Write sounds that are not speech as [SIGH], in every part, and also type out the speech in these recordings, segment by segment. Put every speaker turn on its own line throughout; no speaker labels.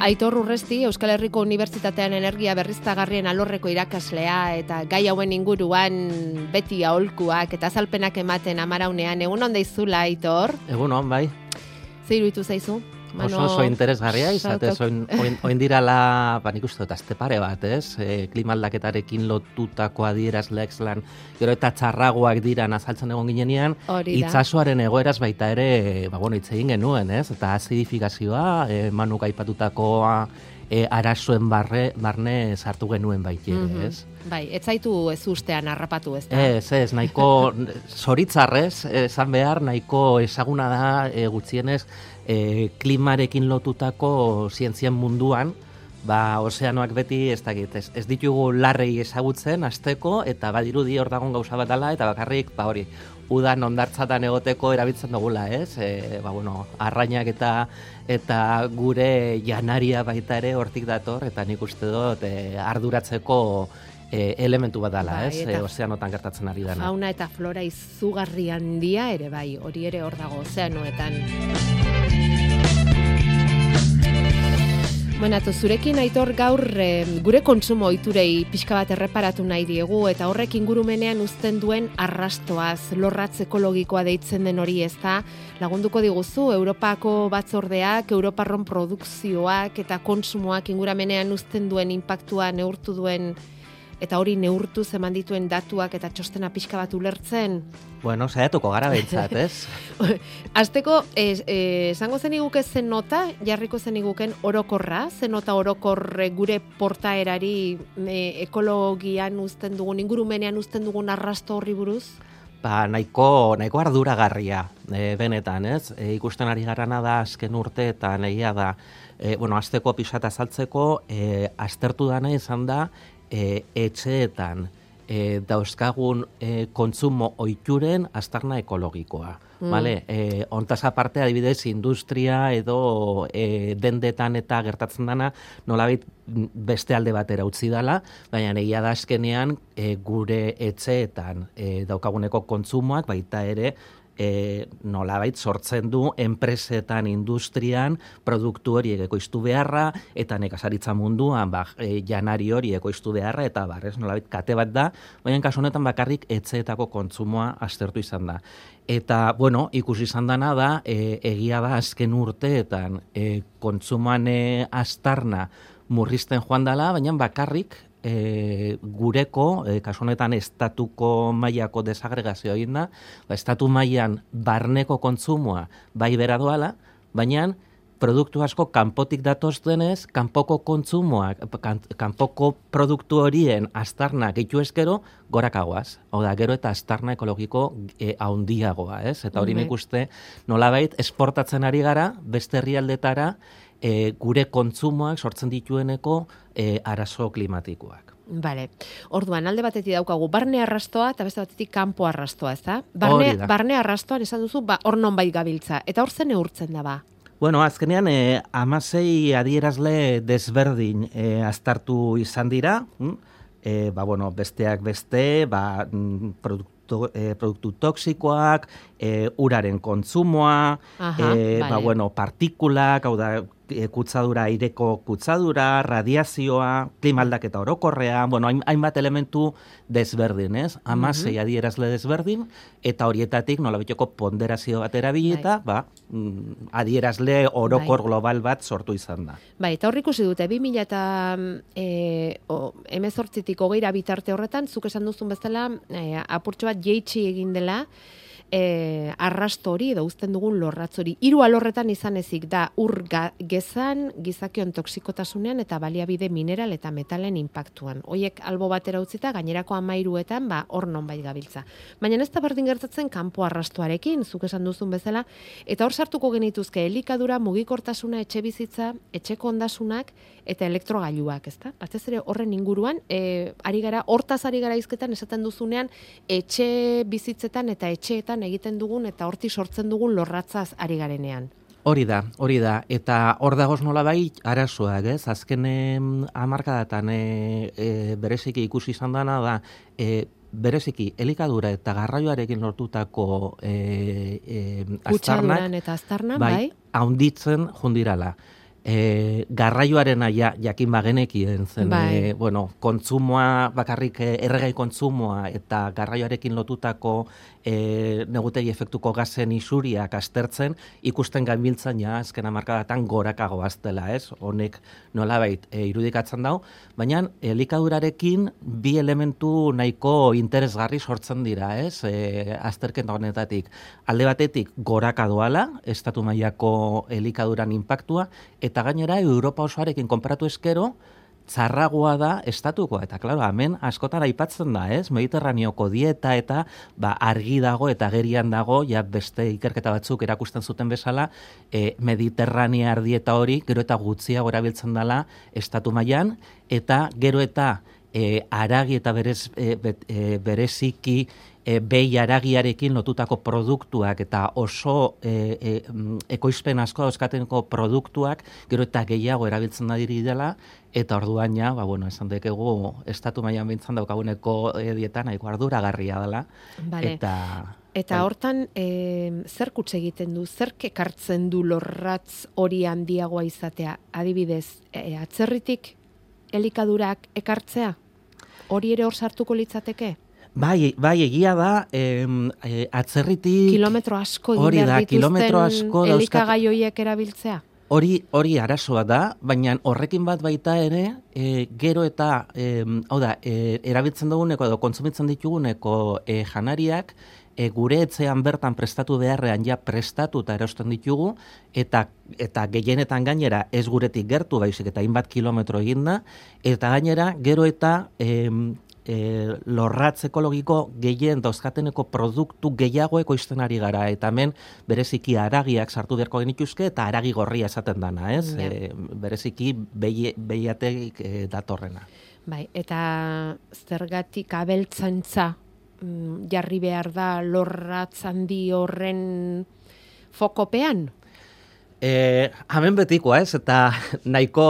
Aitor Urresti, Euskal Herriko Unibertsitatean energia berriztagarrien alorreko irakaslea eta gai hauen inguruan beti aholkuak eta azalpenak ematen amaraunean. Egun onda izula, Aitor?
Egun on, bai.
Zeiru itu zaizu?
Oso, oso interesgarria, izate, oin, oin, [LAUGHS] oin dirala, ba, nik uste dut, azte pare bat, ez? E, klimaldaketarekin lotutako adierazleak zelan, gero eta txarragoak dira azaltzen egon ginenean, itzasoaren egoeraz baita ere, ba, bueno, egin genuen, ez? Eta azidifikazioa, e, manuk aipatutakoa, e, arazoen barre, barne sartu genuen baita ere, mhm. ez?
Bai, ez zaitu ez ustean harrapatu, ez da?
Ez, ez, nahiko, [LAUGHS] zoritzarrez, esan behar, nahiko ezaguna da, e, gutxienez, e, klimarekin lotutako zientzien munduan, ba, ozeanoak beti ez dakit, ez, ez ditugu larrei ezagutzen asteko eta badirudi hor dagoen gauza bat dela eta bakarrik, ba hori, udan ondartzatan egoteko erabiltzen dugula, ez? E, ba, bueno, arrainak eta eta gure janaria baita ere hortik dator eta nik uste dut e, arduratzeko e, elementu bat dela, bai, ez? E, ozeanotan gertatzen ari dena.
Fauna eta flora izugarri handia ere bai, hori ere hor dago ozeanoetan. Bueno, zurekin aitor gaur e, gure kontsumo ohiturei pixka bat erreparatu nahi diegu eta horrek ingurumenean uzten duen arrastoaz, lorratz ekologikoa deitzen den hori ez da, lagunduko diguzu, Europako batzordeak, Europarron produkzioak eta konsumoak inguramenean uzten duen impactua neurtu duen eta hori neurtu zeman dituen datuak eta txostena pixka bat ulertzen?
Bueno, saiatuko gara behintzat, ez? [LAUGHS]
Azteko, esango zen iguke zen nota, jarriko zen iguken orokorra, zen nota orokorre gure portaerari e, ekologian uzten dugun, ingurumenean uzten dugun arrasto horri buruz?
Ba, nahiko, nahiko arduragarria, e, benetan, ez? E, ikusten ari garana da azken urte eta da, e, bueno, azteko pixata saltzeko, e, aztertu dana izan da, e, etxeetan e, dauzkagun e, kontsumo oituren astarna ekologikoa. Mm. Vale, e, ontaz aparte adibidez industria edo e, dendetan eta gertatzen dana nolabait beste alde batera utzi dela, baina egia da azkenean e, gure etxeetan e, daukaguneko kontsumoak baita ere e, nolabait sortzen du enpresetan, industrian, produktu hori ekoiztu beharra, eta nekazaritza munduan, ba, e, janari hori ekoiztu beharra, eta bar, ez, nolabait kate bat da, baina kasu honetan bakarrik etxeetako kontsumoa aztertu izan da. Eta, bueno, ikusi izan dana da, e, egia da azken urteetan e, kontsuman e, astarna murrizten joan dela, baina bakarrik e, gureko, e, kasu honetan estatuko mailako desagregazio egin da, ba, estatu mailan barneko kontsumoa bai bera doala, baina produktu asko kanpotik datoz denez, kanpoko kontsumoak, kanpoko produktu horien astarnak gehitu eskero, gorakagoaz. Hau da, gero eta astarna ekologiko e, haundiagoa, ez? Eta hori nik uste, nolabait, esportatzen ari gara, beste herrialdetara, e, gure kontsumoak sortzen ditueneko e, arazo klimatikoak.
Vale. Orduan, alde batetik daukagu barne arrastoa eta beste batetik kanpo arrastoa, ez da? Barne, barne arrastoan esan duzu, ba, hor non bai gabiltza. Eta hor zen eurtzen da, ba?
Bueno, azkenean, e, amasei adierazle desberdin e, aztartu izan dira, hm? e, ba, bueno, besteak beste, ba, mm, produktu, e, produktu toksikoak, e, uraren kontsumoa, Aha, e, ba, bueno, partikulak, hau da, e, kutzadura aireko kutzadura, radiazioa, klimaldaketa orokorrean, bueno, hainbat elementu desberdin, ez? Ama mm -hmm. adierazle desberdin, eta horietatik nola bitoko ponderazio bat erabilita, bai. ba, mm, adierazle orokor bai. global bat sortu izan da.
Bai, eta horrik usi dute, 2000 eta e, emezortzitik hogeira bitarte horretan, zuk esan duzun bezala, e, apurtxo bat jeitsi egin dela, e, arrasto hori edo uzten dugun lorratz hori. Hiru alorretan izan ezik da ur gezan, gizakion toxikotasunean eta baliabide mineral eta metalen impactuan. Hoiek albo batera utzita gainerako amairuetan ba hor non bai gabiltza. Baina ez da berdin gertatzen kanpo arrastoarekin, zuk esan duzun bezala, eta hor sartuko genituzke elikadura, mugikortasuna, etxe bizitza, etxeko ondasunak eta elektrogailuak, ezta? Batez ere horren inguruan, e, ari gara hortaz ari gara izketan esaten duzunean etxe bizitzetan eta etxeetan egiten dugun eta horti sortzen dugun lorratzaz ari garenean.
Hori da, hori da. Eta hor dagoz nola bai, arazoak, ez? Azken amarkadatan e, e, bereziki ikusi izan dana da, e, bereziki elikadura eta garraioarekin lortutako e, e,
astarnak, eta astarna, bai, bai?
haunditzen jundirala. e, garraioaren aia jakin bagenekien zen,
Bai.
e, bueno, kontsumoa bakarrik e, erregai kontsumoa eta garraioarekin lotutako e, negutegi efektuko gazen isuriak astertzen, ikusten gainbiltzen ja, azken amarkadatan gorakago aztela, ez? Honek nolabait e, irudikatzen dau, baina elikadurarekin bi elementu nahiko interesgarri sortzen dira, ez? E, azterketa honetatik. Alde batetik goraka doala, estatu mailako elikaduran impactua, eta gainera Europa osoarekin konparatu eskero, txarragoa da estatukoa. Eta, klaro, hemen askotan aipatzen da, ez? Mediterraneoko dieta eta ba, argi dago eta gerian dago, ja beste ikerketa batzuk erakusten zuten bezala, e, mediterranear dieta hori, gero eta gutxiago erabiltzen dela estatu mailan eta gero eta e, aragi eta berez, e, e, bereziki e, behi aragiarekin lotutako produktuak eta oso e, e, mm, ekoizpen asko euskatenko produktuak gero eta gehiago erabiltzen da dela eta orduan ja, ba, bueno, esan dekegu estatu mailan bintzan daukaguneko e, dieta nahiko arduragarria dela
Vale.
eta
Eta
bai.
hortan, e, zer kutse egiten du, zer kekartzen du lorratz hori handiagoa izatea? Adibidez, e, atzerritik elikadurak ekartzea? Hori ere hor sartuko litzateke?
Bai, bai, egia da, em, e, atzerritik...
Kilometro asko
Hori da, kilometro asko
elikagai horiek erabiltzea?
Hori, hori arazoa da, baina horrekin bat baita ere, e, gero eta, e, hau da, e, erabiltzen duguneko edo kontsumitzen dituguneko e, janariak, e, gure etxean bertan prestatu beharrean ja prestatu eta erosten ditugu, eta, eta gehienetan gainera ez guretik gertu baizik eta hainbat kilometro eginda, eta gainera gero eta em, e, lorratz ekologiko gehien dauzkateneko produktu gehiago ekoizten ari gara, eta hemen bereziki aragiak sartu beharko genituzke, eta aragi gorria esaten dana, ez?
Ja.
E, bereziki behi- behiategik e, datorrena.
Bai, eta zergatik abeltzantza mm, jarri behar da lorratz handi horren fokopean?
E, hemen betikoa ez, eta [LAUGHS] nahiko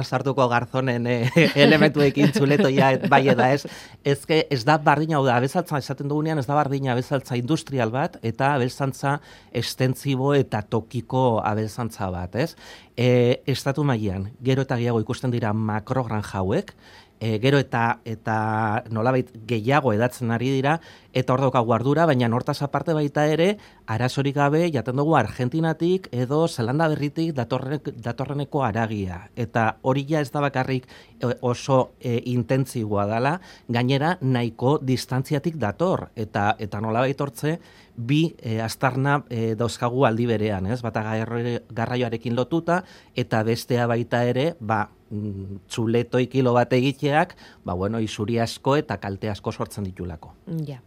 sartuko garzonen e, [LAUGHS] elementuekin txuletoia bai da ez, ezke ez da bardina, hau da, abezaltza esaten dugunean ez da bardina abezaltza industrial bat, eta abezaltza estentzibo eta tokiko abezaltza bat, ez? E, estatu mailan gero eta gehiago ikusten dira makrogranja hauek, e, gero eta eta nolabait gehiago edatzen ari dira eta hor daukagu ardura, baina hortaz aparte baita ere arazorik gabe jaten dugu Argentinatik edo Zelanda berritik datorrenek, datorreneko aragia eta hori ja ez da bakarrik e, oso e, intentzigoa dela, gainera nahiko distantziatik dator eta eta nolabait hortze bi e, astarna e, dauzkagu aldi berean, ez? Bata garraio- garraioarekin lotuta eta bestea baita ere, ba, mm, txuletoi kilo bat egiteak, ba, bueno, isuri asko eta kalte asko sortzen ditulako.
Ja.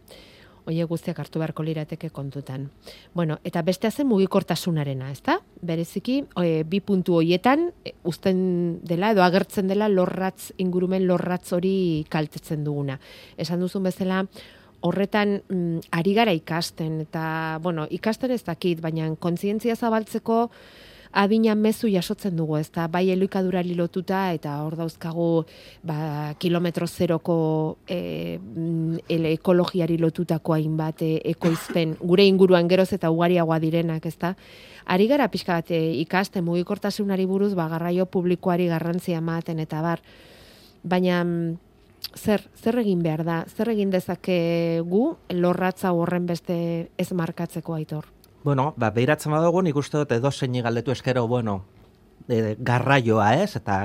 Oie guztiak hartu beharko lirateke kontutan. Bueno, eta bestea zen mugikortasunarena, ezta? Bereziki, e, bi puntu hoietan e, uzten dela edo agertzen dela lorratz ingurumen lorratz hori kaltetzen duguna. Esan duzun bezala, horretan mm, ari gara ikasten eta bueno, ikasten ez dakit, baina kontzientzia zabaltzeko adina mezu jasotzen dugu, ezta bai elikadurari lotuta eta hor dauzkagu ba, kilometro zeroko e, ele- ekologiari lotutako hainbat e, ekoizpen [LAUGHS] gure inguruan geroz eta ugariagoa direnak, ezta? Ari gara pixka bat e, ikasten mugikortasunari buruz ba, garraio publikoari garrantzia ematen eta bar. Baina mm, zer, zer egin behar da? Zer egin dezake gu lorratza horren beste ez markatzeko aitor?
Bueno, ba, behiratzen badugu, nik uste dut edo zein galdetu eskero, bueno, e, garraioa ez, eta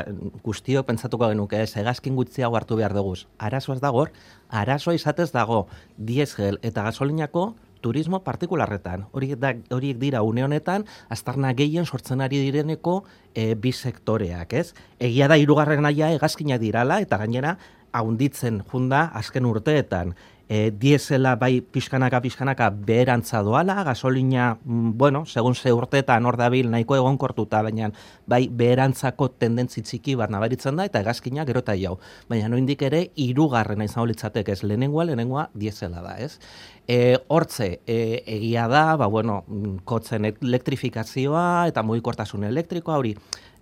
guztiok pentsatuko genuke ez, egazkin gutxiago hartu behar dugu. Arazo ez dago, arazoa izatez dago diesel eta gasolinako turismo partikularretan. Horiek, da, horiek dira une honetan, aztarna gehien sortzen ari direneko e, bi sektoreak, ez? Egia da hirugarren aia hegazkinak dirala, eta gainera, haunditzen junda azken urteetan. E, diesela bai pixkanaka pixkanaka beherantza doala, gasolina, mm, bueno, segun ze urteetan hor dabil nahiko egonkortuta, baina bai beherantzako tendentzi txiki bat nabaritzen da, eta hegazkina gero eta jau. Baina noindik ere, hirugarrena izango litzateke ez, lehenengoa, lehenengoa diesela da, ez? E, hortze, e, egia da, ba, bueno, mm, kotzen elektrifikazioa eta mugikortasun elektrikoa, hori,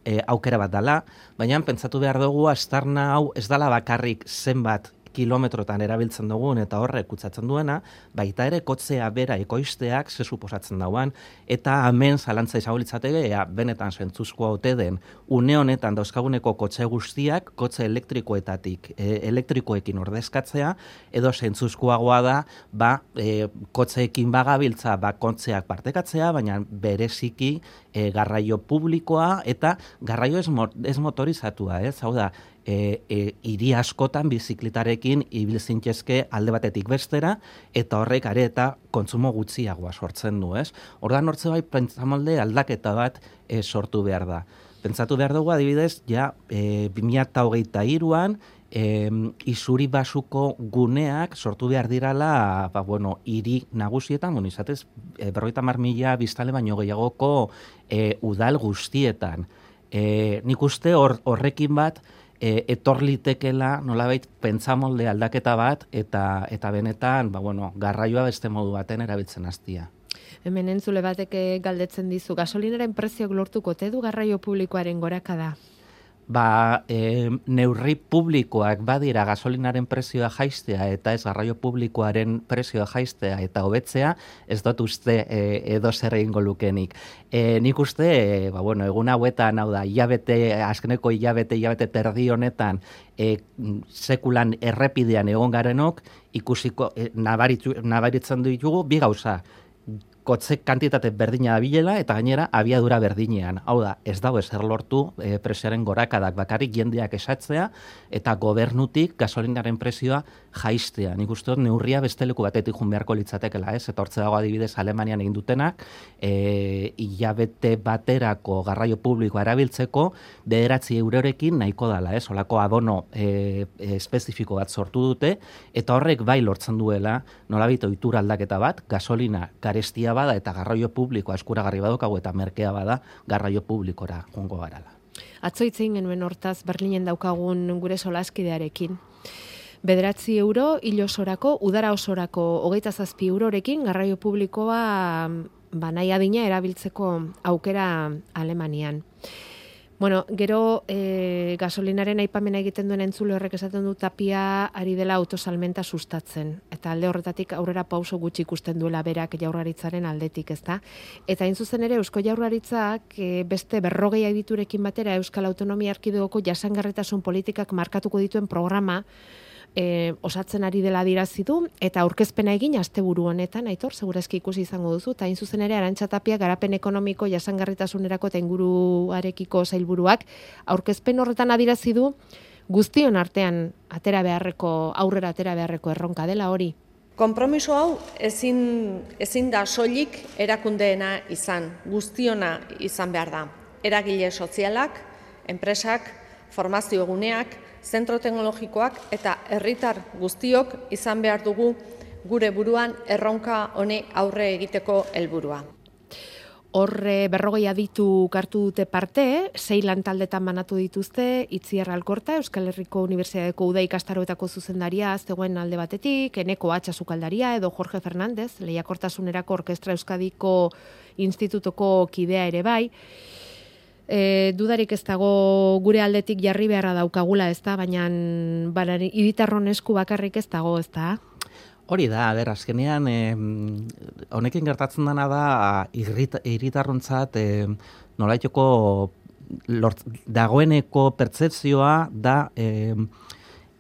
e, aukera bat dala, baina pentsatu behar dugu astarna hau ez dala bakarrik zenbat kilometrotan erabiltzen dugun eta horrek kutsatzen duena, baita ere kotzea bera ekoizteak ze suposatzen dauan, eta hemen zalantza izabolitzatege, ea, benetan zentzuzkoa ote den, une honetan dauzkaguneko kotxe guztiak, kotxe elektrikoetatik, e, elektrikoekin ordezkatzea, edo zentzuzkoagoa da, ba, e, kotxeekin bagabiltza, ba, kontzeak partekatzea, baina bereziki e, garraio publikoa eta garraio ez, ez motorizatua, ez? Hau da, e, e, iri askotan biziklitarekin ibil zintezke alde batetik bestera eta horrek are eta kontsumo gutxiagoa sortzen du, ez? Ordan hortze bai pentsamolde aldaketa bat e, sortu behar da. Pentsatu behar dugu adibidez, ja, e, 2023an e, izuri basuko guneak sortu behar dirala, ba, bueno, iri nagusietan, bueno, izatez, e, berroita mar mila biztale baino gehiagoko e, udal guztietan. E, nik uste horrekin bat, e, etor litekela nolabait pentsamolde aldaketa bat eta eta benetan ba bueno garraioa beste modu baten erabiltzen hastia.
Hemen entzule batek galdetzen dizu gasolinaren prezioak lortuko te du garraio publikoaren gorakada
ba, e, neurri publikoak badira gasolinaren prezioa jaistea eta ez garraio publikoaren prezioa jaistea eta hobetzea, ez dut uste e, edo zer egingo lukenik. E, nik uste, e, ba, bueno, egun hauetan, hau da, iabete, azkeneko iabete, iabete terdi honetan, e, sekulan errepidean egon garenok, ikusiko, e, nabaritzen ditugu, bi gauza, kotze kantitate berdina da bilela eta gainera abiadura berdinean. Hau da, ez dago ezer lortu e, presioaren gorakadak bakarrik jendeak esatzea eta gobernutik gasolinaren presioa jaistea. Nik uste dut neurria besteleku batetik jun beharko litzatekela, ez? Eta hortze dago adibidez Alemanian egin dutenak, e, ilabete baterako garraio publikoa erabiltzeko bederatzi eurorekin nahiko dala, ez? Olako abono e, e, espezifiko bat sortu dute eta horrek bai lortzen duela nolabito ohitura aldaketa bat, gasolina garestia bada eta garraio publikoa eskuragarri badokagu eta merkea bada garraio publikora jongo garala.
Atzo genuen hortaz Berlinen daukagun gure solaskidearekin. Bederatzi euro hilo osorako, udara osorako hogeita zazpi eurorekin garraio publikoa ba, nahi adina erabiltzeko aukera Alemanian. Bueno, gero e, gasolinaren aipamena egiten duen entzule horrek esaten du tapia ari dela autosalmenta sustatzen. Eta alde horretatik aurrera pauso gutxi ikusten duela berak jaurlaritzaren aldetik, ezta? Eta hain zuzen ere Eusko Jaurlaritzak e, beste berrogei aditurekin batera Euskal Autonomia Erkidegoko jasangarretasun politikak markatuko dituen programa e, osatzen ari dela dirazi eta aurkezpena egin asteburu honetan aitor segurazki ikusi izango duzu ta in zuzen ere Arantxatapia garapen ekonomiko jasangarritasunerako eta inguruarekiko sailburuak aurkezpen horretan adirazi du guztion artean atera beharreko aurrera atera beharreko erronka dela hori
Konpromiso hau ezin, ezin da soilik erakundeena izan, guztiona izan behar da. Eragile sozialak, enpresak, formazio eguneak, zentro teknologikoak eta herritar guztiok izan behar dugu gure buruan erronka honi aurre egiteko helburua.
Horre berrogei aditu kartu dute parte, sei lantaldetan manatu dituzte, Itziar Alkorta, Euskal Herriko Unibertsitateko Uda ikastaroetako zuzendaria, aztegoen alde batetik, Eneko Atxa Sukaldaria, edo Jorge Fernandez, Lehiakortasunerako Orkestra Euskadiko Institutoko kidea ere bai, E, dudarik ez dago gure aldetik jarri beharra daukagula, ez da, baina iritarron esku bakarrik ez dago, ez da?
Hori da, ber, azkenean, e, honekin gertatzen dena da, iritarrontzat, e, nolaitoko dagoeneko pertsepzioa da, e,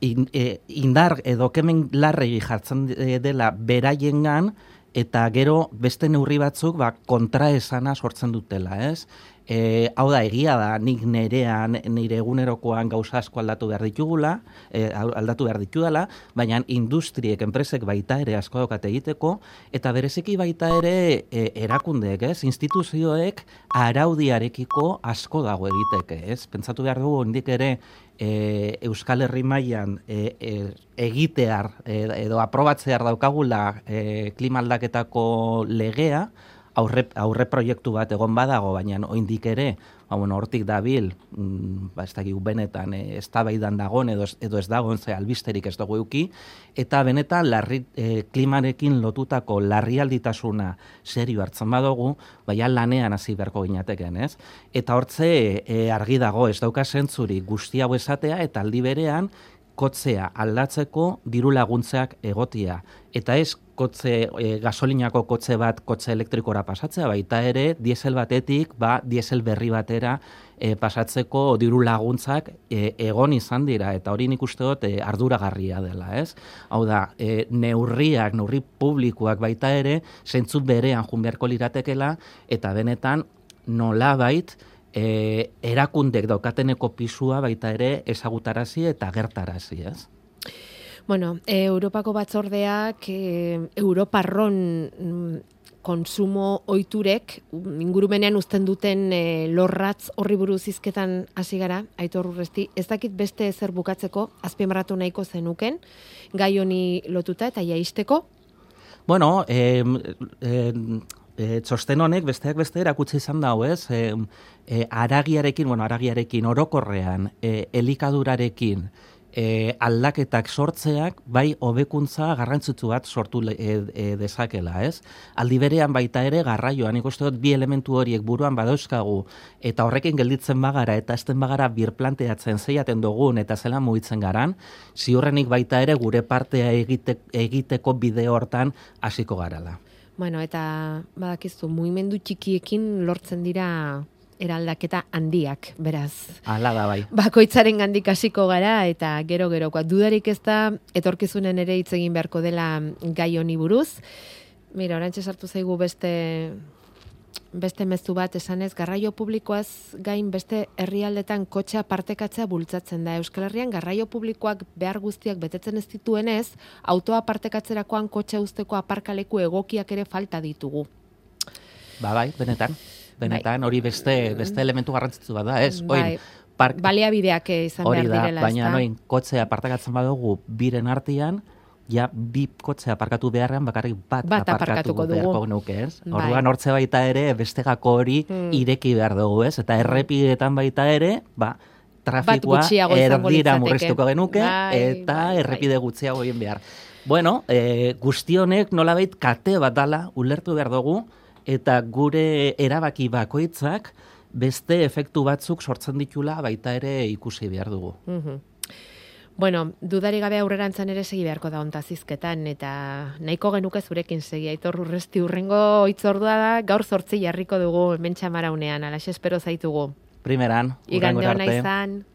indar edo kemen larregi jartzen dela beraiengan eta gero beste neurri batzuk ba, kontraesana sortzen dutela, ez? E, hau da, egia da, nik nerean, nire egunerokoan gauza asko aldatu behar ditugula, e, aldatu behar ditudala, baina industriek, enpresek baita ere asko daukate egiteko, eta bereziki baita ere e, erakundeek, ez, instituzioek araudiarekiko asko dago egiteke, ez, pentsatu behar dugu, indik ere, e, Euskal Herri mailan e, e, egitear e, edo aprobatzear daukagula e, klimaldaketako legea, aurre, aurre proiektu bat egon badago, baina oindik ere, ba, bueno, hortik dabil, mm, ba, ez dakik benetan, e, ez da baidan dagoen, edo, edo ez dagoen, ze albisterik ez dugu euki, eta benetan larri, e, klimarekin lotutako larrialditasuna serio hartzen badugu, baina lanean hasi beharko ginateken, ez? Eta hortze e, argi dago, ez dauka zentzuri guzti hau esatea, eta aldi berean, kotzea aldatzeko diru laguntzeak egotia. Eta ez kotze, e, gasolinako kotze bat kotze elektrikora pasatzea, baita ere diesel batetik ba, diesel berri batera e, pasatzeko diru laguntzak e, egon izan dira, eta hori nik uste dut e, arduragarria dela, ez? Hau da, e, neurriak, neurri publikoak baita ere, zentzu berean jun beharko liratekela, eta benetan nolabait, e, erakundek daukateneko pisua baita ere ezagutarazi eta gertarazi, ez?
Bueno, e, Europako batzordeak e, Europarron mm, konsumo ohiturek ingurumenean uzten duten e, lorratz horri buruz hizketan hasi gara, Aitor Urresti, ez dakit beste ezer bukatzeko azpimarratu nahiko zenuken gai honi lotuta eta jaisteko.
Bueno, eh, eh, e, txosten honek besteak beste erakutsi izan dago, ez? E, e, aragiarekin, bueno, aragiarekin orokorrean, e, elikadurarekin, e, aldaketak sortzeak bai hobekuntza garrantzitsu bat sortu e, e, dezakela, ez? Aldi berean baita ere garraioan ikuste dut bi elementu horiek buruan badauzkagu eta horrekin gelditzen bagara eta esten bagara birplanteatzen zeiaten dugun eta zela mugitzen garan, ziurrenik baita ere gure partea egite, egiteko bide hortan hasiko garala.
Bueno, eta badakizu, mugimendu txikiekin lortzen dira eraldaketa handiak, beraz.
Hala da bai.
Bakoitzaren gandik hasiko gara eta gero gerokoa dudarik ez da etorkizunen ere hitz egin beharko dela gai honi buruz. Mira, orantxe sartu zaigu beste beste mezu bat esanez garraio publikoaz gain beste herrialdetan kotxea partekatzea bultzatzen da Euskal Herrian garraio publikoak behar guztiak betetzen ez dituenez autoa partekatzerakoan kotxe usteko aparkaleku egokiak ere falta ditugu.
Ba bai, benetan. Benetan hori beste beste elementu garrantzitsu bada, ez? Bai.
Park, baliabideak izan behar direla,
baina noin, kotxea partekatzen badugu biren artean, ja bi kotxe aparkatu beharrean bakarrik bat,
bat aparkatuko dugu.
nuke, ez? Bai. Orduan hortze baita ere bestegako hori hmm. ireki behar dugu, ez? Eta errepidetan baita ere, ba, trafikoa erdira murriztuko genuke bai, eta bai, errepide gutxiago egin behar. Bueno, e, guztionek nolabait kate bat dala ulertu behar dugu eta gure erabaki bakoitzak beste efektu batzuk sortzen ditula baita ere ikusi behar dugu.
Mm Bueno, dudari gabe aurrerantzan ere segi beharko da onta zizketan, eta nahiko genuke zurekin segi, aitor urresti urrengo itzordua da, gaur zortzi jarriko dugu mentxamara unean, alaxe espero zaitugu.
Primeran,
urrengo arte. Izan.